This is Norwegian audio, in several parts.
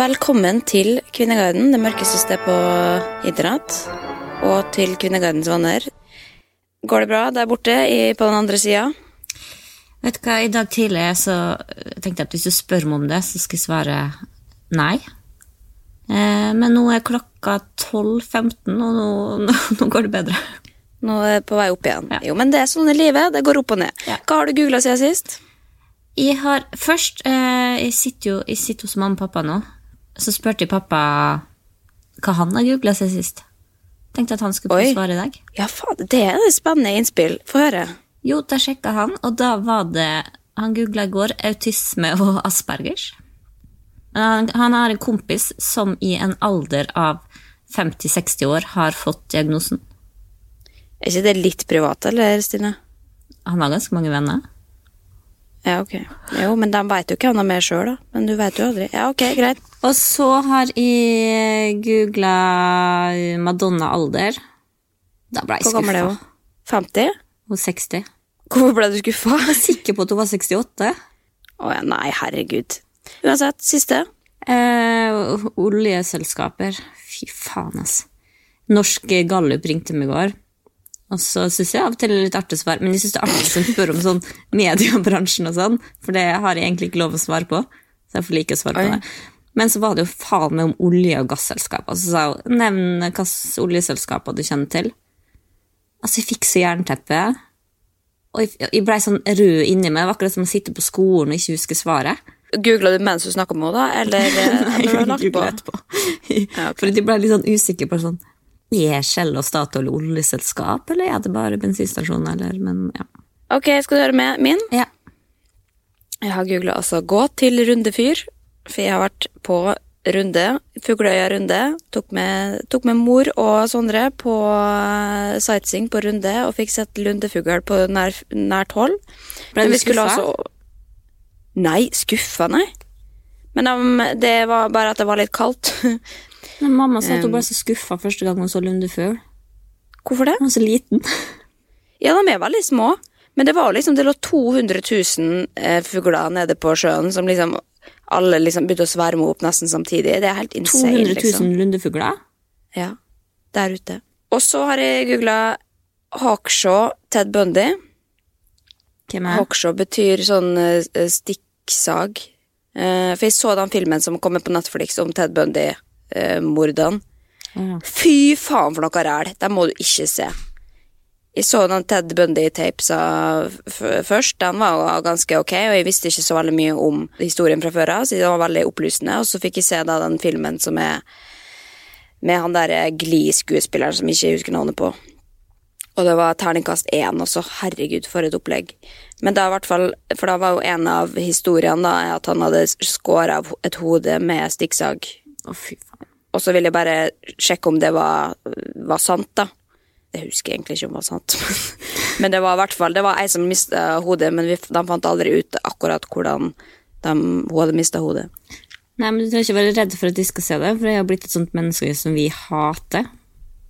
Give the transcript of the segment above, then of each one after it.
Velkommen til Kvinneguiden, det mørkeste sted på internett. Og til Kvinneguidens venner. Går det bra der borte i, på den andre sida? Vet du hva, I dag tidlig så tenkte jeg at hvis du spør meg om det, så skal jeg svare nei. Eh, men nå er klokka 12.15, og nå, nå, nå går det bedre. Nå er jeg på vei opp igjen. Ja. Jo, men det er sånn i livet. Det går opp og ned. Ja. Hva har du googla siden sist? Jeg har først eh, Jeg sitter jo jeg sitter hos mamma og pappa nå. Så spurte jeg pappa hva han har googla siden sist. Tenkte at han skulle få svare i dag. Ja, faen, det er et spennende innspill. Få høre. Jo, da sjekka han, og da var det Han googla i går autisme og aspergers. Han, han har en kompis som i en alder av 50-60 år har fått diagnosen. Er ikke det litt privat, eller, Stine? Han har ganske mange venner. Ja, ok. Jo, men de veit jo ikke han mer sjøl, da. Men du veit jo aldri. Ja, ok, greit. Og så har jeg googla Madonna alder. Da ble jeg Hvor gammel er hun? 50? Hun er 60. Hvorfor ble du skuffa? Jeg var sikker på at hun var 68. Å ja, nei, herregud. Uansett, siste. Eh, oljeselskaper. Fy faen, ass. Norsk Gallup ringte meg i går. Og så syns jeg av og til det er litt artig å svare, men jeg syns det er artig å spørre om sånn mediebransjen og sånn, for det har jeg egentlig ikke lov å svare på. Så jeg får like å svare på det. Men så var det jo faen meg om olje- og gasselskaper. Så sa hun nevn hvilke oljeselskaper du kjenner til. Altså, jeg fikk så jernteppe. Og jeg, blei sånn rød inni meg. Det var akkurat som å sitte på skolen og ikke huske svaret. Googla du mens du snakka med henne, da? Eller, Nei, eller jeg googla etterpå. Ja, okay. For de ble litt sånn usikre på sånn Er Shell og Statoil oljeselskap, eller er det bare bensinstasjon, eller Men ja. Ok, skal du høre med min? ja. Jeg har googla altså 'gå til rundefyr', for jeg har vært på runde, Fugløya runde. Tok med, tok med mor og Sondre på eh, sightseeing på runde og fikk sett lundefugl på nær, nært hold. Ble Men du vi skulle skuffa? altså- Nei, skuffa, nei. Men um, det var bare at det var litt kaldt. Men mamma sa at hun ble så skuffa første gang hun så lundefugl. Hvorfor det? Hun var så liten. Ja, de er veldig små. Men det var liksom, det lå 200 000 eh, fugler nede på sjøen som liksom alle liksom begynte å sverme opp nesten samtidig. Det er helt insane, 200 000 liksom. lundefugler. Ja, der ute. Og så har jeg googla Hawkshaw Ted Bundy. Hvem er Hawkshaw betyr sånn eh, stikksag. Eh, for jeg så den filmen som kommer på Netflix om Ted Bundy-mordene. Fy faen for noe ræl! Det må du ikke se. Jeg så den Ted Bundy-tapesa først. Den var jo ganske ok, og jeg visste ikke så veldig mye om historien fra før av, så det var veldig opplysende. Og så fikk jeg se da den filmen som er med han der Glee-skuespilleren som jeg ikke husker navnet på. Og det var terningkast én også. Herregud, for et opplegg. Men da i hvert fall, for da var jo en av historiene da, at han hadde skåret av et hode med stikksag. Å, fy faen. Og så ville jeg bare sjekke om det var, var sant, da. Det husker jeg egentlig ikke om det var sant. men det var i hvert fall Det var ei som mista hodet, men vi, de fant aldri ut akkurat hvordan de, hun hadde mista hodet. Nei, men Du trenger ikke være redd for at de skal se det, for jeg har blitt et sånt menneske som vi hater.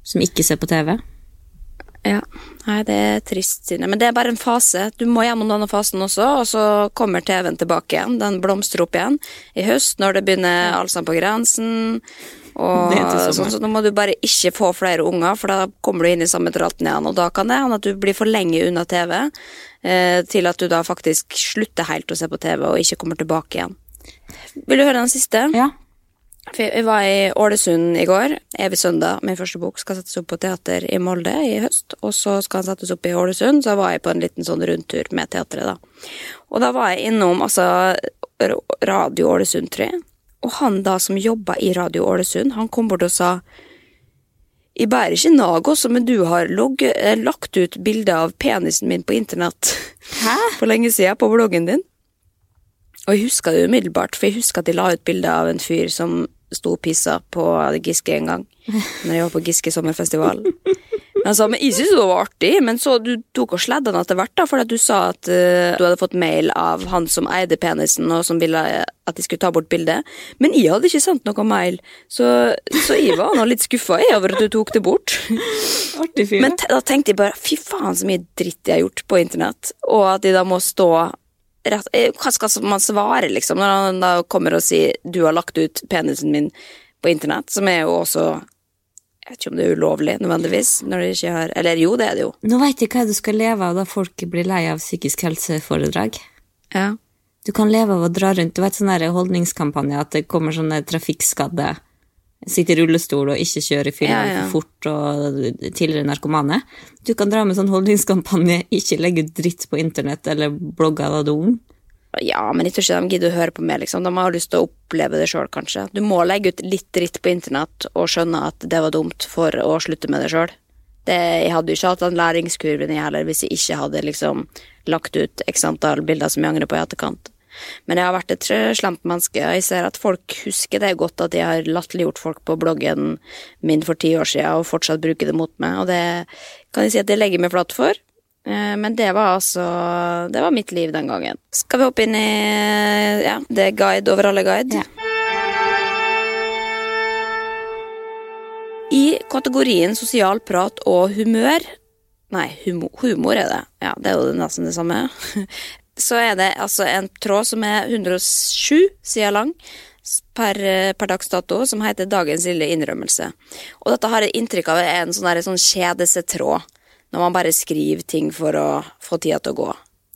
Som ikke ser på TV. Ja, Nei, det er trist, Sine. Men det er bare en fase. Du må gjennom denne fasen også, og så kommer TV-en tilbake igjen. Den blomstrer opp igjen i høst, når det begynner Allsang på grensen. Og sånn, så nå må du bare ikke få flere unger, for da kommer du inn i samme tralten igjen. Og da kan det hende at du blir for lenge unna TV, eh, til at du da faktisk slutter helt å se på TV og ikke kommer tilbake igjen. Vil du høre den siste? Ja. Jeg var i Ålesund i går. Evig søndag. Min første bok skal settes opp på teater i Molde i høst. Og så skal den settes opp i Ålesund, så var jeg på en liten sånn rundtur med teatret, da. Og da var jeg innom altså Radio Ålesund 3. Og han da som jobba i Radio Ålesund, han kom bort og sa Jeg bærer ikke nag også, men du har logg, eh, lagt ut bilde av penisen min på internett Hæ? for lenge siden på bloggen din. Og jeg huska det umiddelbart, for jeg husker at de la ut bilde av en fyr som sto og pissa på Giske en gang. Når jeg var på Giske sommerfestival. Sa men jeg syntes det var artig, men så du tok og sledda den etter hvert, da, fordi at du sa at uh, du hadde fått mail av han som eide penisen, og som ville at de skulle ta bort bildet. Men jeg hadde ikke sendt noe mail, så, så jeg var nå litt skuffa over at du tok det bort. Artig fyr. Men da tenkte jeg bare fy faen så mye dritt jeg har gjort på internett, og at jeg da må stå eh, Hva skal man svare, liksom, når han da kommer og sier du har lagt ut penisen min på internett, som er jo også Jeg vet ikke om det er ulovlig, nødvendigvis, når de ikke har Eller jo, det er det jo. Nå veit jeg hva du skal leve av da folk blir lei av psykisk helseforedrag. Ja. Du kan leve av å dra rundt. Du vet sånn der holdningskampanje at det kommer sånne trafikkskadde Sitter i rullestol og ikke kjører i fylla Ja, ja. for fort og tidligere narkomane. Du kan dra med sånn holdningskampanje, ikke legge ut dritt på internett eller blogge da du er ung. ja, men jeg tror ikke de gidder å høre på meg, liksom. De har lyst til å oppleve det sjøl, kanskje. Du må legge ut litt dritt på internett og skjønne at det var dumt for å slutte med det sjøl. Jeg hadde jo ikke hatt den læringskurven jeg heller hvis jeg ikke hadde liksom lagt ut x antall bilder som jeg angrer på i etterkant. Men jeg har vært et eh, slemt menneske. Jeg ser at folk husker det godt at jeg har latterliggjort folk på bloggen min for ti år siden og fortsatt bruker det mot meg, og det kan jeg si at jeg legger meg flatt for. Eh, Men det var altså Det var mitt liv den gangen. Skal vi hoppe inn i ja, det er guide over alle guide? Ja. I kategorien sosial prat og humør Nei, humor, humor er det. Ja, det er jo nesten det samme. Så er det altså en tråd som er 107 sider lang per, per dags dato, som heter Dagens lille innrømmelse. Og dette har jeg inntrykk av er en sånn, sånn kjedesetråd, når man bare skriver ting for å få tida til å gå.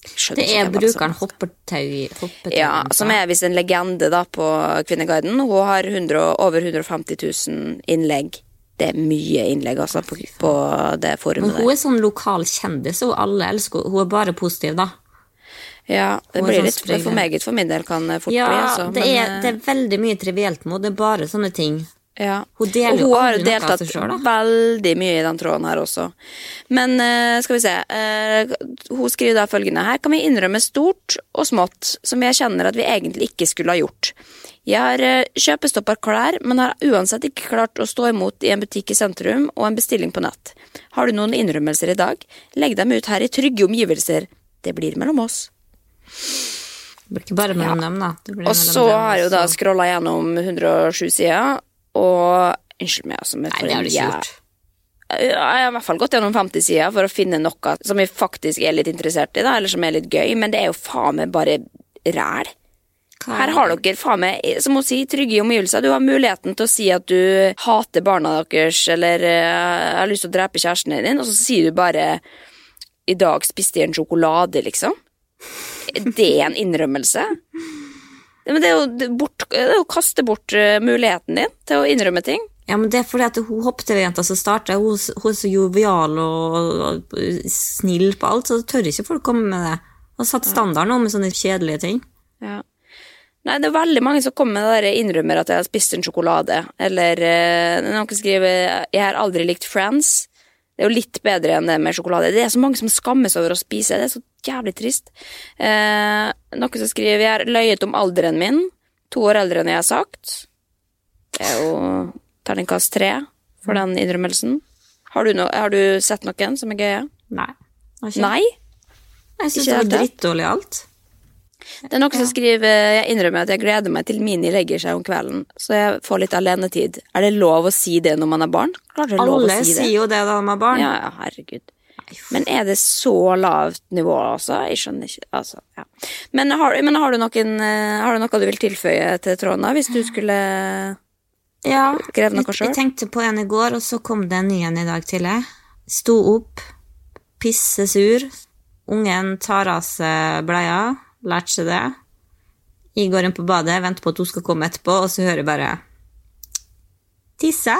Skjønner Det er brukeren hoppetau. Hoppertau ja, som er visst en legende da på Kvinneguiden. Hun har 100, over 150 000 innlegg. Det er mye innlegg, altså, på, på det Men hun er sånn lokal kjendis, og alle elsker henne. Hun er bare positiv, da. Ja, det blir sånn litt for meget for min del, kan det fort Ja, bli, altså. det, er, eh, det er veldig mye trivielt med. Det er bare sånne ting. Ja. Hun deler jo aldri noe av deltatt Hun har deltatt veldig mye i den tråden her også. Men uh, skal vi se uh, Hun skriver da følgende Her kan vi innrømme stort og smått som jeg kjenner at vi egentlig ikke skulle ha gjort. Jeg har uh, kjøpestoppa klær, men har uansett ikke klart å stå imot i en butikk i sentrum og en bestilling på nett. Har du noen innrømmelser i dag? Legg dem ut her i trygge omgivelser. Det blir mellom oss. Bare mellom dem, da. Det blir Og så har jeg jo da scrolla gjennom 107 sider, og Unnskyld meg, altså. Nei, det har du ikke gjort. Jeg har i hvert fall gått gjennom 50 sider for å finne noe som jeg faktisk er litt interessert i, da, eller som er litt gøy, men det er jo faen meg bare ræl. Her har dere faen meg, som hun sier, trygge omgivelser. Du har muligheten til å si at du hater barna deres, eller uh, har lyst til å drepe kjæresten din, og så sier du bare i dag spiste jeg en sjokolade, liksom. Det er en innrømmelse. Men det er jo bort, det er å kaste bort eh, muligheten din til å innrømme ting. Ja, men det er fordi at hun hoppetv-jenta som starter, hun, hun er så jovial og, snill på alt, så tør ikke folk komme med det. Hun har satt standard nå med sånne kjedelige ting. Ja. Nei, det er veldig mange som kommer med det der innrømmer at jeg har spist en sjokolade. Eller eh, noen skriver 'jeg har aldri likt Friends'. Det er jo litt bedre enn det med sjokolade. Det er så mange som skammes over å spise. Det er så jævlig trist. Eh, noen som skriver 'jeg har løyet om alderen min'. To år eldre enn jeg har sagt. Det er jo terningkast tre for den innrømmelsen. Har du, no har du sett noen som er gøye? Nei. ikke- Nei? Jeg syns det var drittdårlig alt. Det er noen som skriver Jeg innrømmer at jeg gleder meg til Mini legger seg om kvelden, så jeg får litt alenetid. Er det lov å si det når man er barn? Alle si sier jo det da de er barn. Ja, ja, herregud. Men er det så lavt nivå, altså? Jeg skjønner ikke. Altså, ja. Men, har, men har, du noen, eh, har du noe du vil tilføye til tråden, da? Hvis du skulle Ja, Skrev noe sjøl? jeg tenkte på en i går, og så kom det en ny en i dag tidlig. Sto opp, pissesur. Ungen tar av seg bleia, lærte seg det. Jeg går inn på badet, venter på at hun skal komme etterpå, og så hører jeg bare Tisse?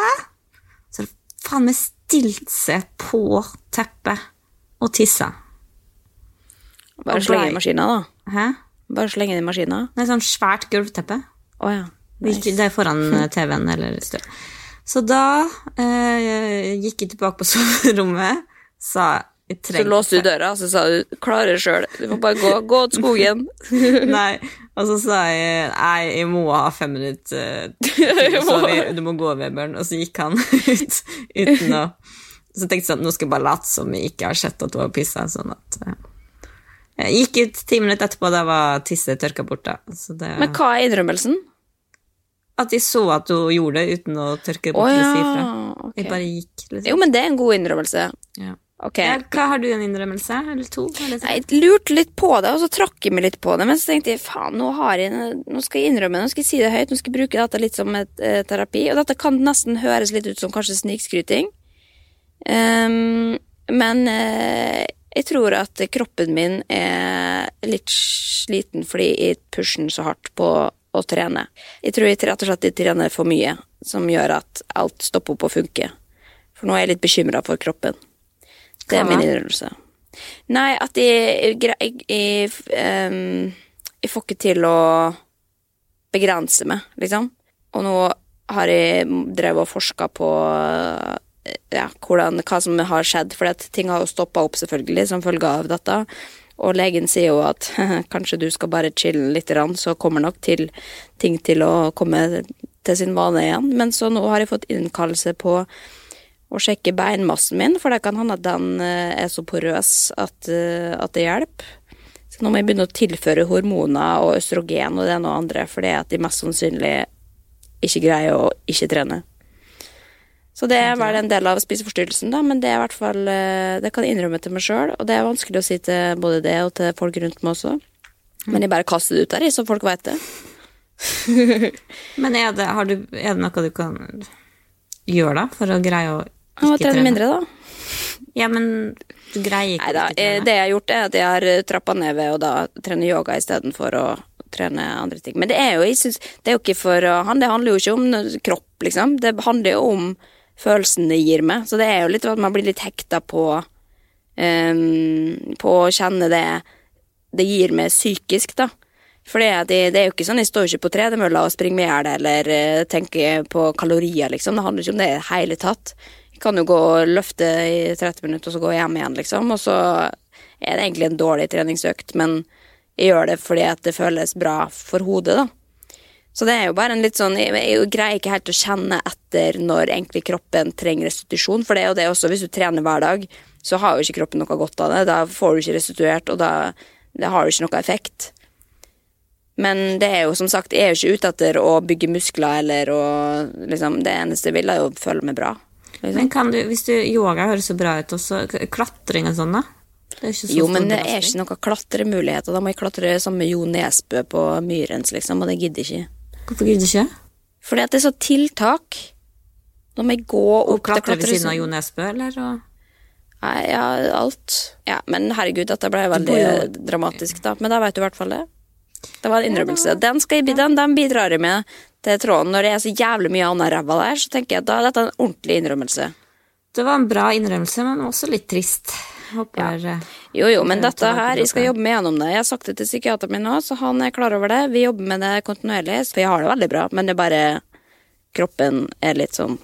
Så faen meg stilt seg på teppet og tissa. Bare slenge i maskina, da? Hæ? Bare slenge det i maskina? Nei, sånn svært gulvteppe. Oh, ja. nice. det er foran eh, TV-en eller støv. Så da eh, gikk jeg tilbake på soverommet, sa Så låste du døra, og så sa du 'klarer det sjøl'. Du får bare gå, gå til skogen. Nei, og så sa jeg nei, jeg må ha fem minutter eh, til, så vi, du må gå, Vebjørn. Og så gikk han ut uten å Så tenkte jeg sånn, nå skal jeg bare late som jeg ikke har sett at hun har pissa. Sånn at Jeg gikk ut ti minutter etterpå, da var tisset tørka bort. da. Så det, Men hva er innrømmelsen? at jeg så at hun gjorde det uten å tørke det bort si ja. ifra. Okay. Jeg bare gikk, liksom. Jo, men det er en god innrømmelse. Ja. Ok. Ja, hva Har du en innrømmelse? Eller to? Eller? Jeg lurte litt på det, og så trakk jeg meg litt på det. Men så tenkte jeg faen, nå, har jeg, nå skal jeg innrømme nå skal jeg si det høyt, nå skal jeg bruke dette litt som et eh, terapi. Og dette kan nesten høres litt ut som kanskje snikskryting. Um, men eh, jeg tror at kroppen min er litt sliten fordi jeg pusher den så hardt på å trene. Jeg tror jeg rett og slett jeg trener for mye, som gjør at alt stopper opp å funke. For nå er jeg litt bekymra for kroppen. Det er min innrømmelse. Nei, at jeg, jeg, jeg, jeg, får ikke til å begrense meg, liksom. Og nå har jeg drevet og forska på ja, hvordan, hva som har skjedd, for ting har jo stoppa opp, selvfølgelig, som følge av dette. Og legen sier jo at kanskje du skal bare chille litt, så kommer nok til ting til å komme til sin vane igjen. Men så nå har jeg fått innkallelse på å sjekke beinmassen min, for det kan hende at den eh, er så porøs at, eh, at det hjelper. Så nå må jeg begynne å tilføre hormoner og østrogen og det ene og andre, for det er at de mest sannsynlig ikke greier å ikke trene. Så det er vel en del av spiseforstyrrelsen, da, men det er i hvert fall eh, Det kan jeg innrømme til meg sjøl, og det er vanskelig å si til både det og til folk rundt meg også. Men jeg bare kaster det ut der, så folk vet det. Men er det, har du, er det noe du kan gjøre da, for å greie å Ikke trene trene? mindre, da. Ja, men du greier ikke Neida, trene? Det jeg har gjort, er at jeg har trappa ned ved å da trene yoga istedenfor å trene andre ting. Men det er jo synes, det er jo ikke for han- Det handler jo ikke om kropp, liksom. Det handler jo om følelsen det gir meg. Så det er jo litt at man blir litt hekta på um, På å kjenne det det gir meg psykisk, da. For det, er- det, er jo ikke sånn, jeg står jo ikke på tredemølla og springer med hjel eller eh, tenker på kalorier, liksom. Det handler ikke om det i det hele tatt. Kan jo gå og løfte i 30 minutter, og så gå hjem igjen, liksom. Og så er det egentlig en dårlig treningsøkt, men jeg gjør det fordi at det føles bra for hodet, da. Så det er jo bare en litt sånn Jeg, greier ikke helt å kjenne etter når egentlig kroppen trenger restitusjon, for det er jo det også, hvis du trener hver dag, så har jo ikke kroppen noe godt av det. Da får du ikke restituert, og da har jo ikke noe effekt. Men det er jo som sagt, jeg er jo ikke ute etter å bygge muskler eller å liksom Det eneste jeg vil, er jo å føle meg bra. Liksom. Men kan du, hvis du, yoga høres så bra ut, også klatring og sånn da? Det ikke så Jo, men det er ikke noen klatremuligheter. Da må jeg klatre sammen med Jo Nesbø på Myrens, liksom, og det gidder jeg ikke. Hvorfor gidder ikke? Fordi at det er så tiltak. Da må jeg gå Og opp til klatre ved siden av. Jo Nesbø, eller? Og... Nei, ja, alt. Ja, men herregud, dette ble veldig dramatisk, da. Men da vet du i hvert fall det. Det var en innrømmelse. Den, skal jeg, den, den bidrar jeg med til tråden. Når det er så jævlig mye annet ræva der, så tenker jeg at da er dette en ordentlig innrømmelse. Det var en bra innrømmelse, men også litt trist. Håper ja. Jo, jo, men dette her, jeg skal jobbe med gjennom det. Jeg har sagt det til psykiateren min nå, så han er klar over det. Vi jobber med det kontinuerlig, for jeg har det veldig bra, men det er bare kroppen er litt sånn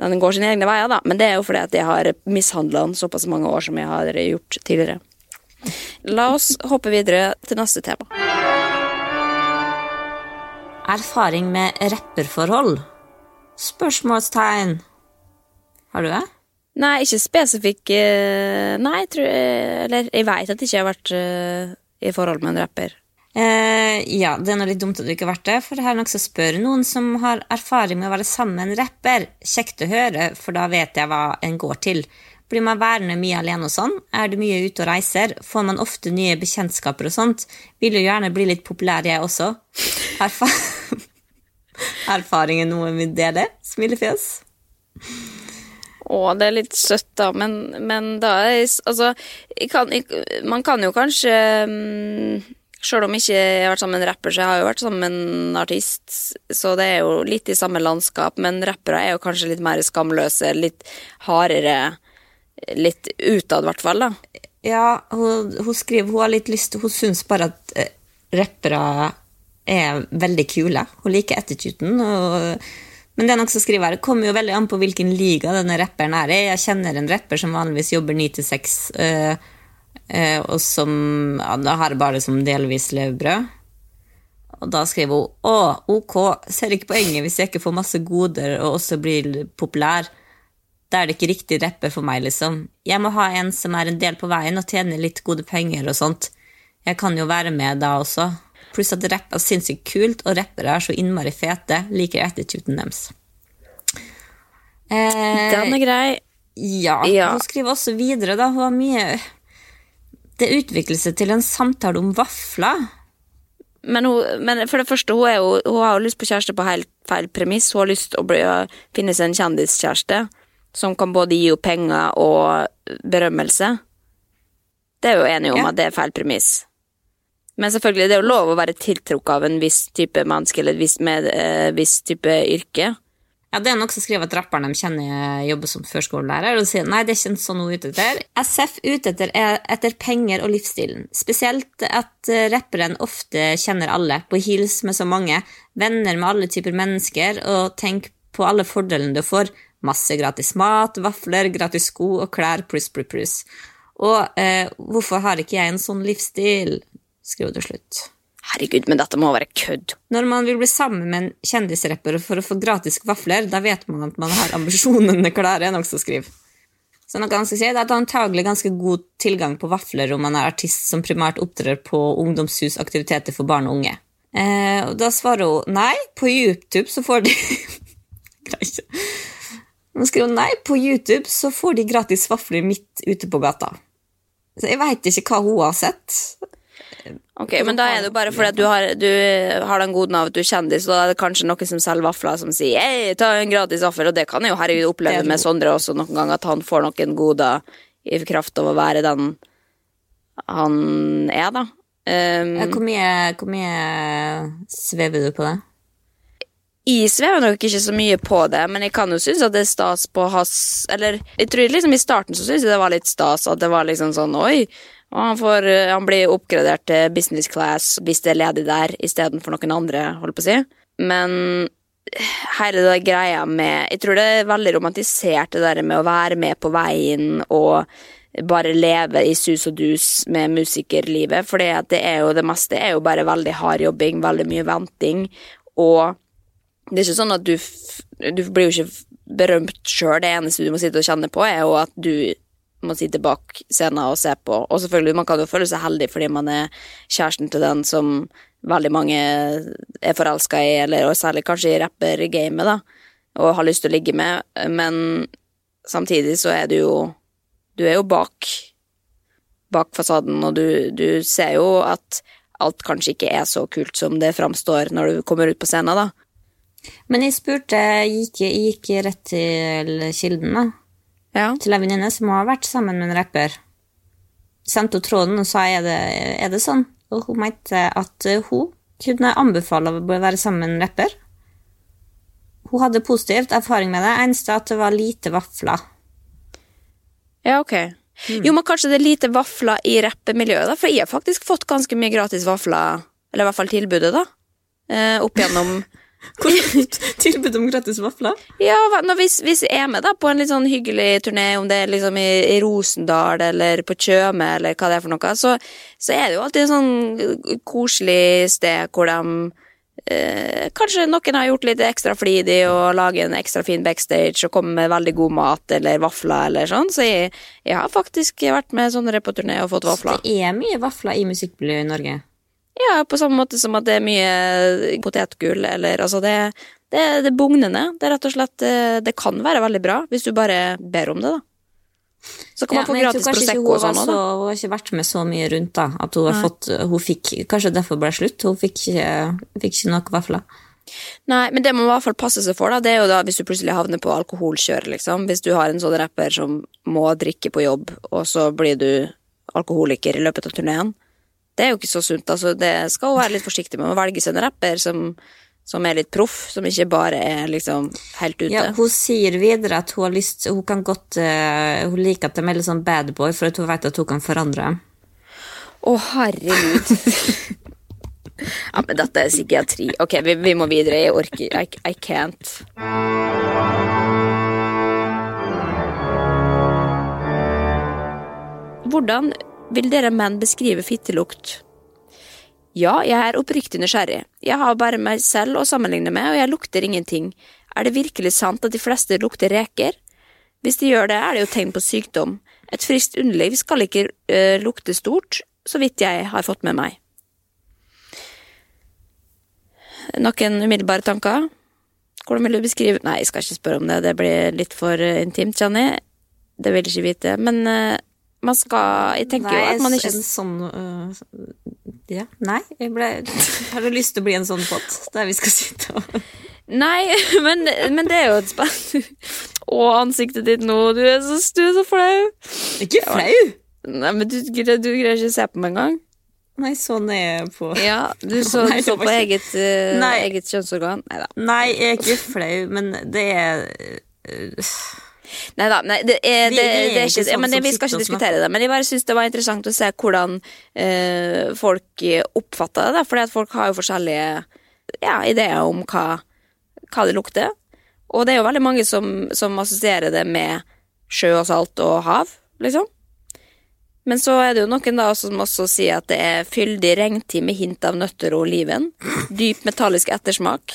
Den går sine egne veier, da. Men det er jo fordi at jeg har mishandla den såpass mange år som jeg har gjort tidligere. La oss hoppe videre til neste tema. Erfaring med rapperforhold? Spørsmålstegn. Har du det? Nei, ikke spesifikk Nei, Nei, jeg tror Eller jeg veit at jeg ikke har vært eh, i forhold med en rapper. Eh, ja, det er noe litt dumt at du ikke har vært det, for her er nok som spør noen som har erfaring med å være sammen med en rapper. Kjekt å høre, for da vet jeg hva en går til. Blir man værende mye alene og sånn? Er du mye ute og reiser? Får man ofte nye bekjentskaper og sånt? Vil jo gjerne bli litt populær, jeg også. Erfa Erfaringen noe vi deler? Smilefjes. Å, det er litt søtt, da, men, men da er Altså, jeg kan, jeg, man kan jo kanskje Sjøl Selv om ikke jeg har vært sammen med en rapper, så jeg har jo vært sammen med en artist, så det er jo litt i samme landskap, men rappere er jo kanskje litt mer skamløse, litt hardere, litt utad, i hvert fall, da. Ja, hun, hun skriver hun har litt lyst Hun syns bare at eh, rappere er veldig kule. Hun liker attituden. Og, men det er noe som skriver her. Kommer jo veldig an på hvilken liga denne rapperen er i. Jeg kjenner en rapper som vanligvis jobber ni til seks, eh, eh, og som ja, har bare som delvis levebrød. Og da skriver hun å, ok, ser ikke poenget hvis jeg ikke får masse goder og også blir populær. Da er det ikke riktig rapper for meg, liksom. Jeg må ha en som er en del på veien og tjener litt gode penger og sånt. Jeg kan jo være med da også. Pluss at rapp er sinnssykt kult, og rappere er så innmari fete. Liker attituden deres. Eh, Den er grei. ja. Ja. Hun skriver også videre, da. Hun har mye Det utvikler seg til en samtale om vafler. Men, hun, men for det første, hun, jo, hun har jo lyst på kjæreste på helt feil premiss. Hun har lyst til å bli, finne seg en kjendiskjæreste som kan både gi henne penger og berømmelse. Det er jo enige om Ja. at det er feil premiss. Men selvfølgelig, det er jo lov å være tiltrukket av en viss type menneske eller viss, med eh, viss type yrke. Ja, Det er nok som skriver at rapperen de kjenner jobber som førskolelærer, og sier nei, det er ikke sånn hun er ute etter. SF ute etter er etter penger og livsstilen. Spesielt at eh, rapperen ofte kjenner alle, på hils med så mange, venner med alle typer mennesker, og tenk på alle fordelene du får. Masse gratis mat, vafler, gratis sko og klær pluss, pluss, pluss. Og eh, hvorfor har ikke jeg en sånn livsstil? Skriver til slutt. Herregud, men dette må være kødd. Når man vil bli sammen med en kjendisrapper for å få gratis vafler, da vet man at man har ambisjonene klare, er nokså skriv. Så noe han skal si, det er at han antagelig ganske god tilgang på vafler om man er artist som primært opptrer på ungdomshusaktiviteter for barn og unge. Eh, og da svarer hun nei, på YouTube så får de Greier ikke. Hun skriver nei, på YouTube så får de gratis vafler midt ute på gata. Så jeg veit ikke hva hun har sett. Ok, men da er det jo bare fordi at du har, du har den goden av at du er kjendis, og da er det kanskje noen som selger vafler som sier hei, ta en gratis vaffel, og det kan jeg jo herregud oppleve med Sondre også noen ganger, at han får noen goder i kraft av å være den han er, da. Um, Hvor mye, hvor mye svever du på det? Jeg svever nok ikke så mye på det, men jeg kan jo synes at det er stas på hans Eller jeg tror liksom i starten så syntes jeg det var litt stas at det var liksom sånn oi, og han, får, eh, han blir oppgradert til business class hvis det er ledig der istedenfor noen andre, holdt på å si. Men hele det greia med Jeg tror det er veldig romantisert, det der med å være med på veien og bare leve i sus og dus med musikerlivet, for det er jo det meste er jo bare veldig hard jobbing, veldig mye venting, og det er ikke sånn at du Du blir jo ikke berømt sjøl. Det eneste du må sitte og kjenne på, er jo at du må si bak scenen og se på. Og selvfølgelig, man kan jo føle seg heldig fordi man er kjæresten til den som veldig mange er forelska i, eller og særlig kanskje i rappergamet, da, og har lyst til å ligge med, men samtidig så er du jo Du er jo bak bak fasaden, og du, du ser jo at alt kanskje ikke er så kult som det framstår når du kommer ut på scenen, da. Men jeg spurte, gikk, gikk rett til kilden, da. Ja. Til ei venninne som har vært sammen med en rapper. Sendte henne tråden og sa er det, er det sånn, og hun mente at eh, hun kunne anbefale å være sammen med en rapper. hun hadde positivt erfaring med det. Eneste at det var lite vafler. Ja, ok. Jo, men kanskje det er lite vafler i rappemiljøet, da? For jeg har faktisk fått ganske mye gratis vafler, eller i hvert fall tilbudet, da. Eh, opp gjennom Tilbud om gratis vafler? Ja, hvis, hvis jeg er med da på en litt sånn hyggelig turné, om det er liksom i, i Rosendal eller på Tjøme eller hva det er for noe, så, så er det jo alltid et sånn koselig sted hvor de eh, Kanskje noen har gjort litt ekstra flidig og lager en ekstra fin backstage og kommer med veldig god mat eller vafler eller sånn, så jeg, jeg har faktisk vært med sånne på turné og fått vafler. Så Det er mye vafler i musikkmiljøet i Norge. Ja, på samme måte som at det er mye potetgull, eller altså det, det, det er bugnende. Det er rett og slett eh, Det kan være veldig bra, hvis du bare ber om det, da. Så kan Ja, man få gratis Prosecco og sånn òg, da. hun har ikke vært med så mye rundt, da. At hun har fått Hun fikk Kanskje derfor ble det slutt. Hun fikk fikk ikke nok vafler. Nei, men det man i hvert fall passe seg for, da, det er jo da hvis du plutselig havner på alkoholkjør, liksom. Hvis du har en sånn rapper som må drikke på jobb, og så blir du alkoholiker i løpet av turneen. Det er jo ikke så sunt, altså. Det skal hun være litt forsiktig med å velge seg en rapper som, som er litt proff, som ikke bare er liksom helt ute. Ja, hun sier videre at hun har lyst Hun kan godt eh, Hun liker at de er litt sånn bad boy, for at hun vet at hun kan forandre Å, Å, herregud. ja, men dette er psykiatri. Ok, vi, vi må videre. Jeg orker I, I can't. Hvordan vil dere menn beskrive fittelukt? Ja, jeg er oppriktig nysgjerrig. Jeg har bare meg selv å sammenligne med, og jeg lukter ingenting. Er det virkelig sant at de fleste lukter reker? Hvis de gjør det, er det jo tegn på sykdom. Et friskt underliv skal ikke eh, lukte stort, så vidt jeg har fått med meg. Noen umiddelbare tanker? Hvordan vil du beskrive Nei, jeg skal ikke spørre om det, det blir litt for eh, intimt, Janni. Det vil jeg ikke vite. Men eh, man skal Jeg tenker jo at man ikke en sånn uh, Ja, nei. Jeg ble Har du lyst til å bli en sånn pott der vi skal sitte og Nei, men, men det er jo et spenn. Å, ansiktet ditt nå, du er så, du er så flau. Ikke flau! Nei, men du, du greier ikke å se på meg engang. Nei, sånn er jeg på Ja, du så, Nei, så på eget, uh, eget kjønnsorgan? Nei da. Nei, jeg er ikke flau, men det er øh, Nei da, det er, det, vi det er ikke sånn men det, Vi skal ikke diskutere det, men jeg bare syns det var interessant å se hvordan eh, folk oppfatter det. For folk har jo forskjellige ja, ideer om hva, hva det lukter. Og det er jo veldig mange som, som assosierer det med sjø og salt og hav, liksom. Men så er det jo noen da som også sier at det er fyldig regntid med hint av nøtter og oliven. Dyp metallisk ettersmak.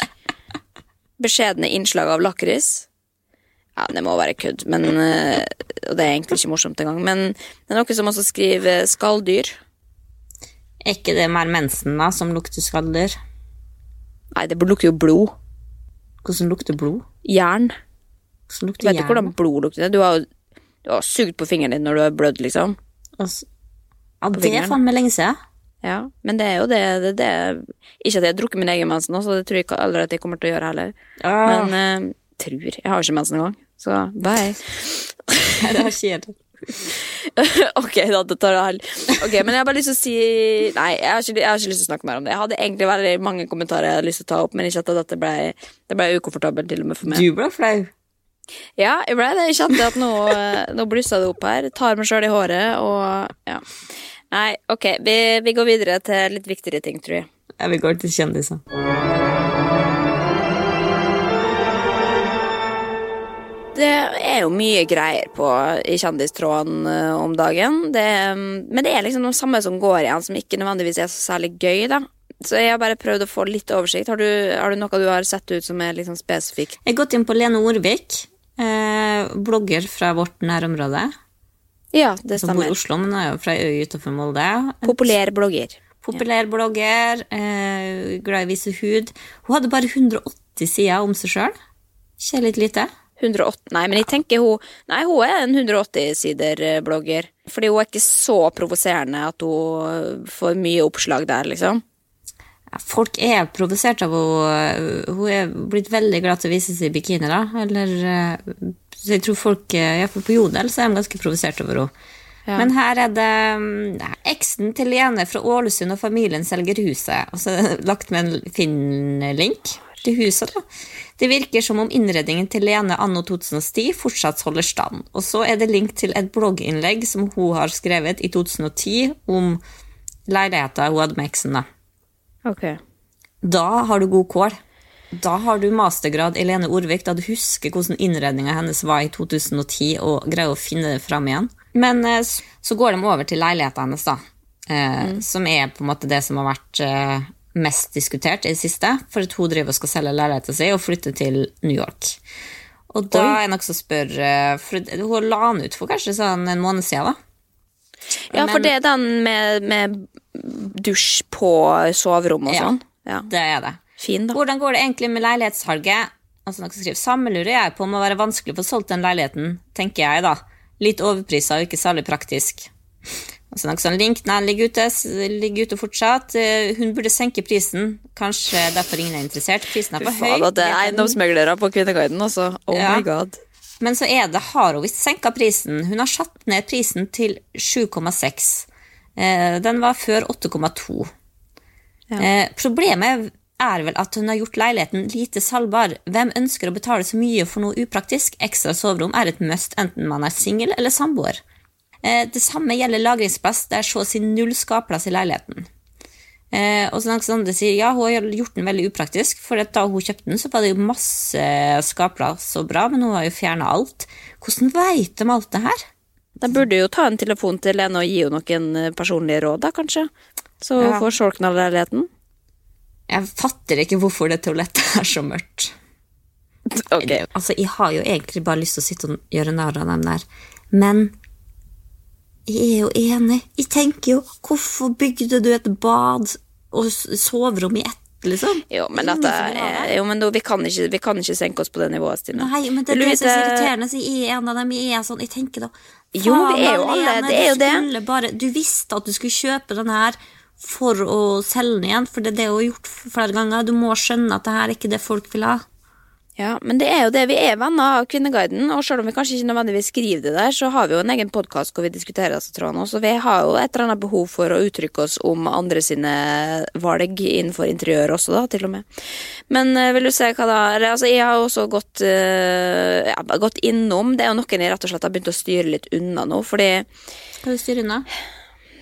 Beskjedne innslag av lakris. Ja, det må være kødd, men eh, Og det er egentlig ikke morsomt engang. Men det er noen som også skriver skalldyr. Er ikke det mer mensen da, som lukter skalldyr? Nei, det lukter jo blod. Hvordan lukter blod? Jern. Hvordan Du lukter vet ikke hvordan blod lukter. Du har du har sugd på fingeren din når du har blødd, liksom. Altså, ja, det er faen meg lenge siden. Ja, men det er jo det, det, det Ikke at jeg har drukket min egen mensen, så det tror jeg ikke aldri at jeg kommer til å gjøre heller. Ah, Men eh, tror. Jeg har ikke mens engang. Så bye. det har kjedelig. ok, da det tar jeg Ok, men jeg har bare lyst til å si Nei, jeg har, ikke, jeg har ikke lyst til å snakke mer om det. Jeg hadde egentlig veldig mange kommentarer jeg hadde lyst til å ta opp, men ikke at dette ble, det ble ukomfortabelt til og med for meg. Du ble flau. Ja, jeg ble det. Jeg kjente at nå, nå blussa det opp her. Tar meg sjøl i håret og ja. Nei, ok, vi, vi går videre til litt viktigere ting, tror jeg. Ja, vi går til kjendiser. Det er jo mye greier på i kjendistråden eh, om dagen. Det, men det er liksom noe samme som går igjen, som ikke nødvendigvis er så særlig gøy, da. Så jeg har bare prøvd å få litt oversikt. Har du, har du noe du har sett ut som er liksom spesifikt? Jeg har gått inn på Lene Orvik, eh, blogger fra vårt nærområde. Ja, det stemmer. Som bor i. Oslo, men er jo fra øy utenfor Molde. Populær blogger. Populær blogger, eh, glad i å vise hud. Hun hadde bare 180 sider om seg sjøl. Ikke litt lite? 108, nei, men jeg tenker hun Nei, hun er en 180-sider-blogger. Fordi hun er ikke så provoserende at hun får mye oppslag der, liksom. Folk er provosert av henne. Hun er blitt veldig glad til å vise seg i bikini, da. Eller eh, Så jeg tror folk, eh, iallfall på Jodel, så er de ganske provosert over henne. Ja. Men her er det mm, eksen til Lene fra Ålesund og familien selger huset. Og så lagt med en Finn-link. Til huset. da. Det virker som om innredningen til Lene anno 2010 fortsatt holder stand. Og så er det link til et blogginnlegg som hun har skrevet i 2010 om leiligheta hun hadde med eksen. da. Ok. Da har du god kål. Da har du mastergrad i Lene Orvik, da du husker hvordan innredninga hennes var i 2010, og greier å finne det fram igjen. Men eh, så går de over til leiligheta hennes, da. Mm. Som er på en måte det som har vært eh, mest diskutert i det siste. For at hun driver og skal selge leiligheten sin og flytte til New York. Og da er jeg nokså spør eh, For hun la den ut for kanskje sånn en måned siden, da. Ja, for det er den med, med dusj på soverommet og sånn. Ja. Det er det. Fin, da. Hvordan går det egentlig med leilighetssalget? Altså noen skriver, Samme lurer jeg på om må være vanskelig å få solgt den leiligheten, tenker jeg da. Litt overprisa og ikke særlig praktisk. Altså noe sånn link, nei, ligger ute, ligger ute fortsatt. Eh, Hun burde senke prisen, kanskje derfor ingen er interessert. Prisen er for høy. Faen, det er eiendomsmeglere på Kvinneguiden, altså. Oh Ja. my god. Men så er det, har hun visst senka prisen. Hun har satt ned prisen til 7,6. Eh, Den var før 8,2. Ja. Problemet er vel at hun har gjort leiligheten lite salgbar. Hvem ønsker å betale så mye for noe upraktisk? Ekstra soverom er et must, enten man er singel eller samboer. Eh, Det samme gjelder lagringsplass. Det er så å si null skapplass i leiligheten. Eh, og så noen andre sier ja, hun har gjort den veldig upraktisk, for at da hun kjøpte den, så var det jo masse skapplass og bra, men hun har jo fjerna alt. Hvordan veit de alt det her? De burde jo ta en telefon til henne og gi henne noen eh, personlige råd, da, kanskje. Så hun Ja. får solgt av leiligheten. Jeg fatter ikke hvorfor det toalettet er så mørkt. Ok. Altså, Jeg har jo egentlig bare lyst til å sitte og gjøre narr av dem der, men jeg er jo enig. Jeg tenker jo, hvorfor bygde du et bad og soverom i ett, liksom? Jo, men, dette jo, men da, vi, kan ikke, vi kan ikke senke oss på det nivået, Stine. Nei, men det det er så irriterende. Så jeg er en av dem. Jeg er sånn, jeg tenker da Jo, vi er jo alle- det er jo det. Bare, du visste at du skulle kjøpe den her for å selge den igjen, for det er det hun har gjort flere ganger. Du må skjønne at det her er ikke det folk vil ha. Ja, men det er jo det. Vi er venner av Kvinneguiden, og selv om vi kanskje ikke nødvendigvis skriver det der, så har vi jo en egen podkast hvor vi diskuterer disse trådene så Vi har jo et eller annet behov for å uttrykke oss om andre sine valg innenfor interiør også, da, til og med. Men eh, vil du se hva da eller, Altså, jeg har jo også gått, uh, ja, gått innom Det er jo noen jeg rett og slett har begynt å styre litt unna nå, fordi Skal du styre unna?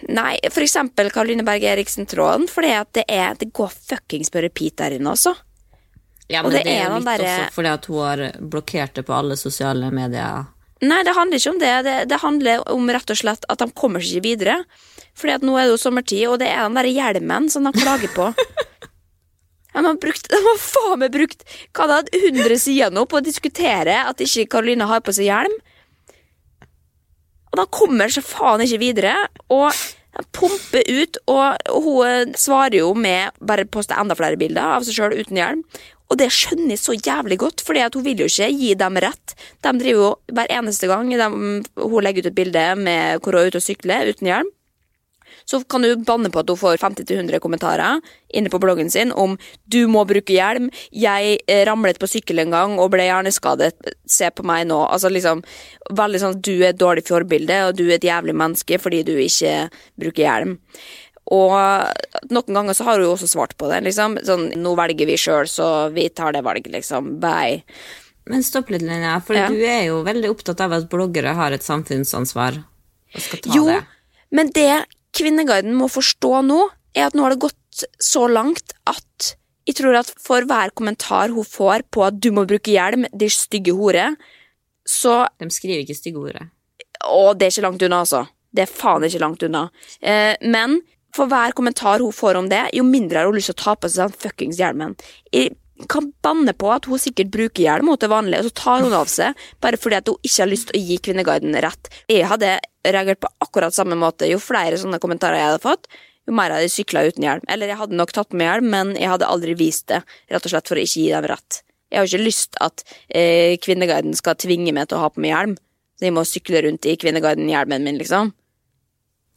Nei, for eksempel Karoline Berg Eriksen-tråden, fordi at det er Det går fuckings på repeat der inne, altså. Ja, Og men det det, er jo litt bare... også fordi at hun har blokkert det på alle sosiale medier. Nei, det handler ikke om det. det. Det handler om rett og slett at de kommer seg ikke videre. Fordi at nå er det jo sommertid, og det er den der hjelmen som de klager på. De har, brukt, de har faen meg brukt hva det er 100 sider nå på å diskutere at ikke Karoline har på seg hjelm. Og de kommer seg faen ikke videre. Og pumper ut, og og hun svarer jo med bare poste enda flere bilder av seg sjøl uten hjelm. Og det skjønner jeg så jævlig godt, for hun vil jo ikke gi dem rett. De driver jo hver eneste gang de, hun legger ut et bilde med hvor hun er ute og sykler uten hjelm. Så kan du banne på at hun får 50-100 kommentarer inne på bloggen sin om 'du må bruke hjelm', 'jeg eh, ramlet på sykkel en gang og ble hjerneskadet', 'se på meg nå'. Altså liksom veldig sånn 'du er et dårlig forbilde, og du er et jævlig menneske fordi du ikke bruker hjelm'. Og noen ganger så har hun også svart på det. liksom, sånn 'Nå velger vi sjøl, så vi tar det valget', liksom. Bye. Men stopp litt, Linja, for Ja. du er jo veldig opptatt av at bloggere har et samfunnsansvar og skal ta Jo, det. men det Kvinneguiden må forstå nå, er at nå har det gått så langt at jeg tror at for hver kommentar hun får på at du må bruke hjelm, de stygge hore, så De skriver ikke stygge ordet. Å, det er ikke langt unna, altså. Det er faen ikke langt unna. Eh, men for hver kommentar hun får om det, jo mindre har hun lyst til å ta på seg den fuckings hjelmen. Jeg kan banne på at hun sikkert bruker hjelm mot det vanlige, og så tar hun av seg bare fordi at hun ikke har lyst til å gi Kvinneguiden rett. Jeg hadde reagert på akkurat samme måte. Jo flere sånne kommentarer jeg hadde fått, jo mer hadde jeg sykla uten hjelm. Eller jeg hadde nok tatt med hjelm, men jeg hadde aldri vist det, rett og slett for å ikke gi dem rett. Jeg har ikke lyst at eh, Kvinneguiden skal tvinge meg til å ha på meg hjelm. Så jeg må sykle rundt i Kvinneguiden-hjelmen min, liksom.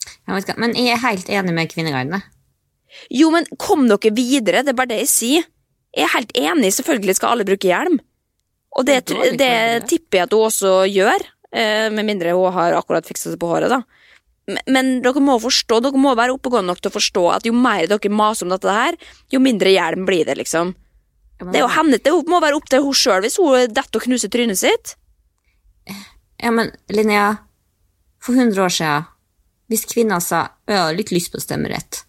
Jeg vet ikke, men jeg er helt enig med Kvinneguiden. jeg. Jo, men kom dere videre, det er bare det jeg sier. Jeg er helt enig, selvfølgelig skal alle bruke hjelm. Og det, Det det det. tipper jeg at hun også gjør, eh, med mindre hun har akkurat fiksa seg på håret, da. Men, dere må forstå, dere må være oppegående nok til å forstå at jo mer dere maser om dette her, jo mindre hjelm blir det, liksom. Det er jo henne, det må være opp til henne sjøl hvis hun detter og knuser trynet sitt. Ja, men Linnea, for 100 år siden, hvis kvinner sa jeg har litt lyst på stemmerett,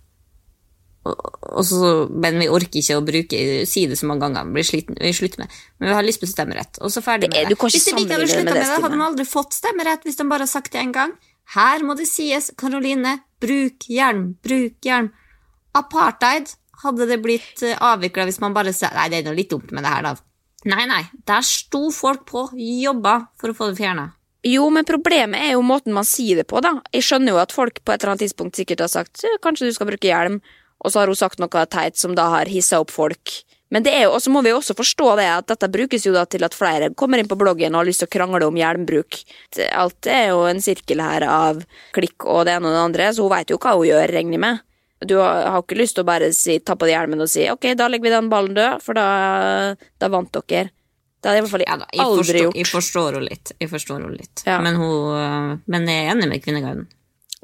så, men vi orker ikke å bruke, si det så mange ganger, blir sliten, vi slutter med, men vi har lyst på stemmerett, og så ferdig er- med du det. Hvis de ikke hadde slutta det med det, det, hadde de aldri fått stemmerett hvis de bare har sagt det en gang. Her må det sies, Karoline, bruk hjelm, bruk hjelm. Apartheid hadde det blitt avvikla hvis man bare sa nei, det er noe litt dumt med det her, da. Nei, nei, der sto folk på, jobba for å få det fjerna. Jo, men problemet er jo måten man sier det på, da. Jeg skjønner jo at folk på et eller annet tidspunkt sikkert har sagt kanskje du skal bruke hjelm, og så har hun sagt noe teit som da har hissa opp folk. Men det er jo, og så må vi også forstå det at dette brukes jo da til at flere kommer inn på bloggen og har lyst til å krangle om hjelmbruk. Alt er jo en sirkel her av klikk og det ene og det andre, så hun veit jo hva hun gjør, regner jeg med. Du har ikke lyst til å bare si, ta på deg hjelmen og si ok, da legger vi den ballen død, for da, da vant dere. Det hadde jeg i hvert fall Ja, da, jeg, aldri forstår, gjort. jeg forstår henne litt. Jeg forstår henne litt. Ja. Men, hun, øh, men jeg er enig med Kvinneguiden.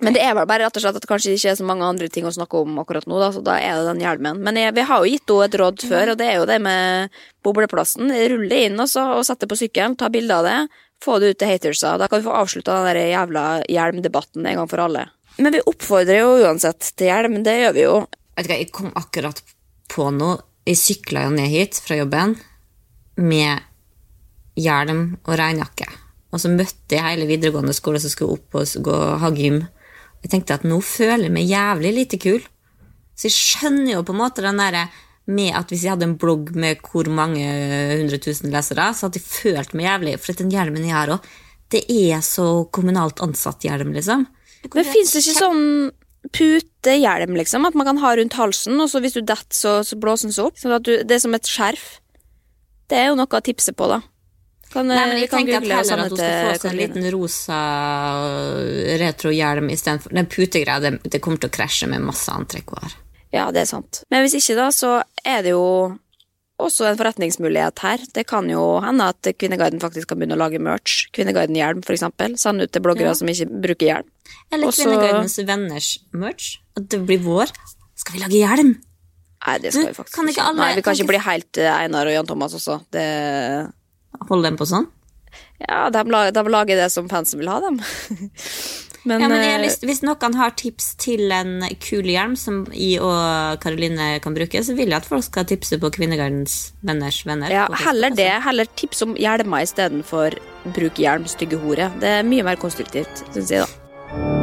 Men det er vel bare rett og slett at det kanskje ikke er så mange andre ting å snakke om akkurat nå, da, så da er det den hjelmen. Men jeg, vi har jo gitt henne et råd før, og det er jo det med bobleplassen. Rulle inn og, så, og sette på sykkelen, ta bilde av det, få det ut til hatersa. Da kan vi få avslutta den der jævla hjelmdebatten en gang for alle. Men vi oppfordrer jo uansett til hjelm, det gjør vi jo. Vet du hva, jeg kom akkurat på noe. Jeg sykla jo ned hit fra jobben med hjelm og regnjakke. Og så møtte jeg hele videregående skole som skulle opp og gå ha gym. Jeg tenkte at nå føler jeg meg jævlig lite kul. Så jeg skjønner jo på en måte den derre med at hvis jeg hadde en blogg med hvor mange hundre tusen lesere, så hadde jeg følt meg jævlig. For den hjelmen jeg har òg, det er så kommunalt ansatt-hjelm, liksom. Men fins det ikke sånn putehjelm, liksom? At man kan ha rundt halsen, og så hvis du detter, så, så blåser den seg opp? Sånn at du, det er som et skjerf. Det er jo noe å tipse på, da. Kan, Nei, men jeg kan tenker google at heller at hun skal få seg en liten rosa øh, retrohjelm istedenfor Den putegreia, det, det kommer til å krasje med masse antrekk hun har. Ja, det er sant. Men hvis ikke, da, så er det jo også en forretningsmulighet her. Det kan jo hende at Kvinneguiden faktisk kan begynne å lage merch. Kvinneguiden-hjelm, for eksempel. Sende ut til bloggere som ikke bruker hjelm. Eller Også- Kvinneguidens venners merch. At det blir vår. Skal vi lage hjelm? Nei, det skal vi faktisk kan ikke alle- Nei, vi kan ikke bli helt eh, Einar og Jan Thomas også. Det Holde dem på sånn? Ja, de, de lager det som fansen vil ha, dem. men, Ja, men eh, lyst, Hvis noen har tips til en kul hjelm som I og Karoline kan bruke, så vil jeg at folk skal tipse på Kvinnegardens venners venner. ja, heller det. Heller tips om hjelmer istedenfor bruk hjelm, stygge hore. Det er mye mer konstruktivt, syns jeg, da.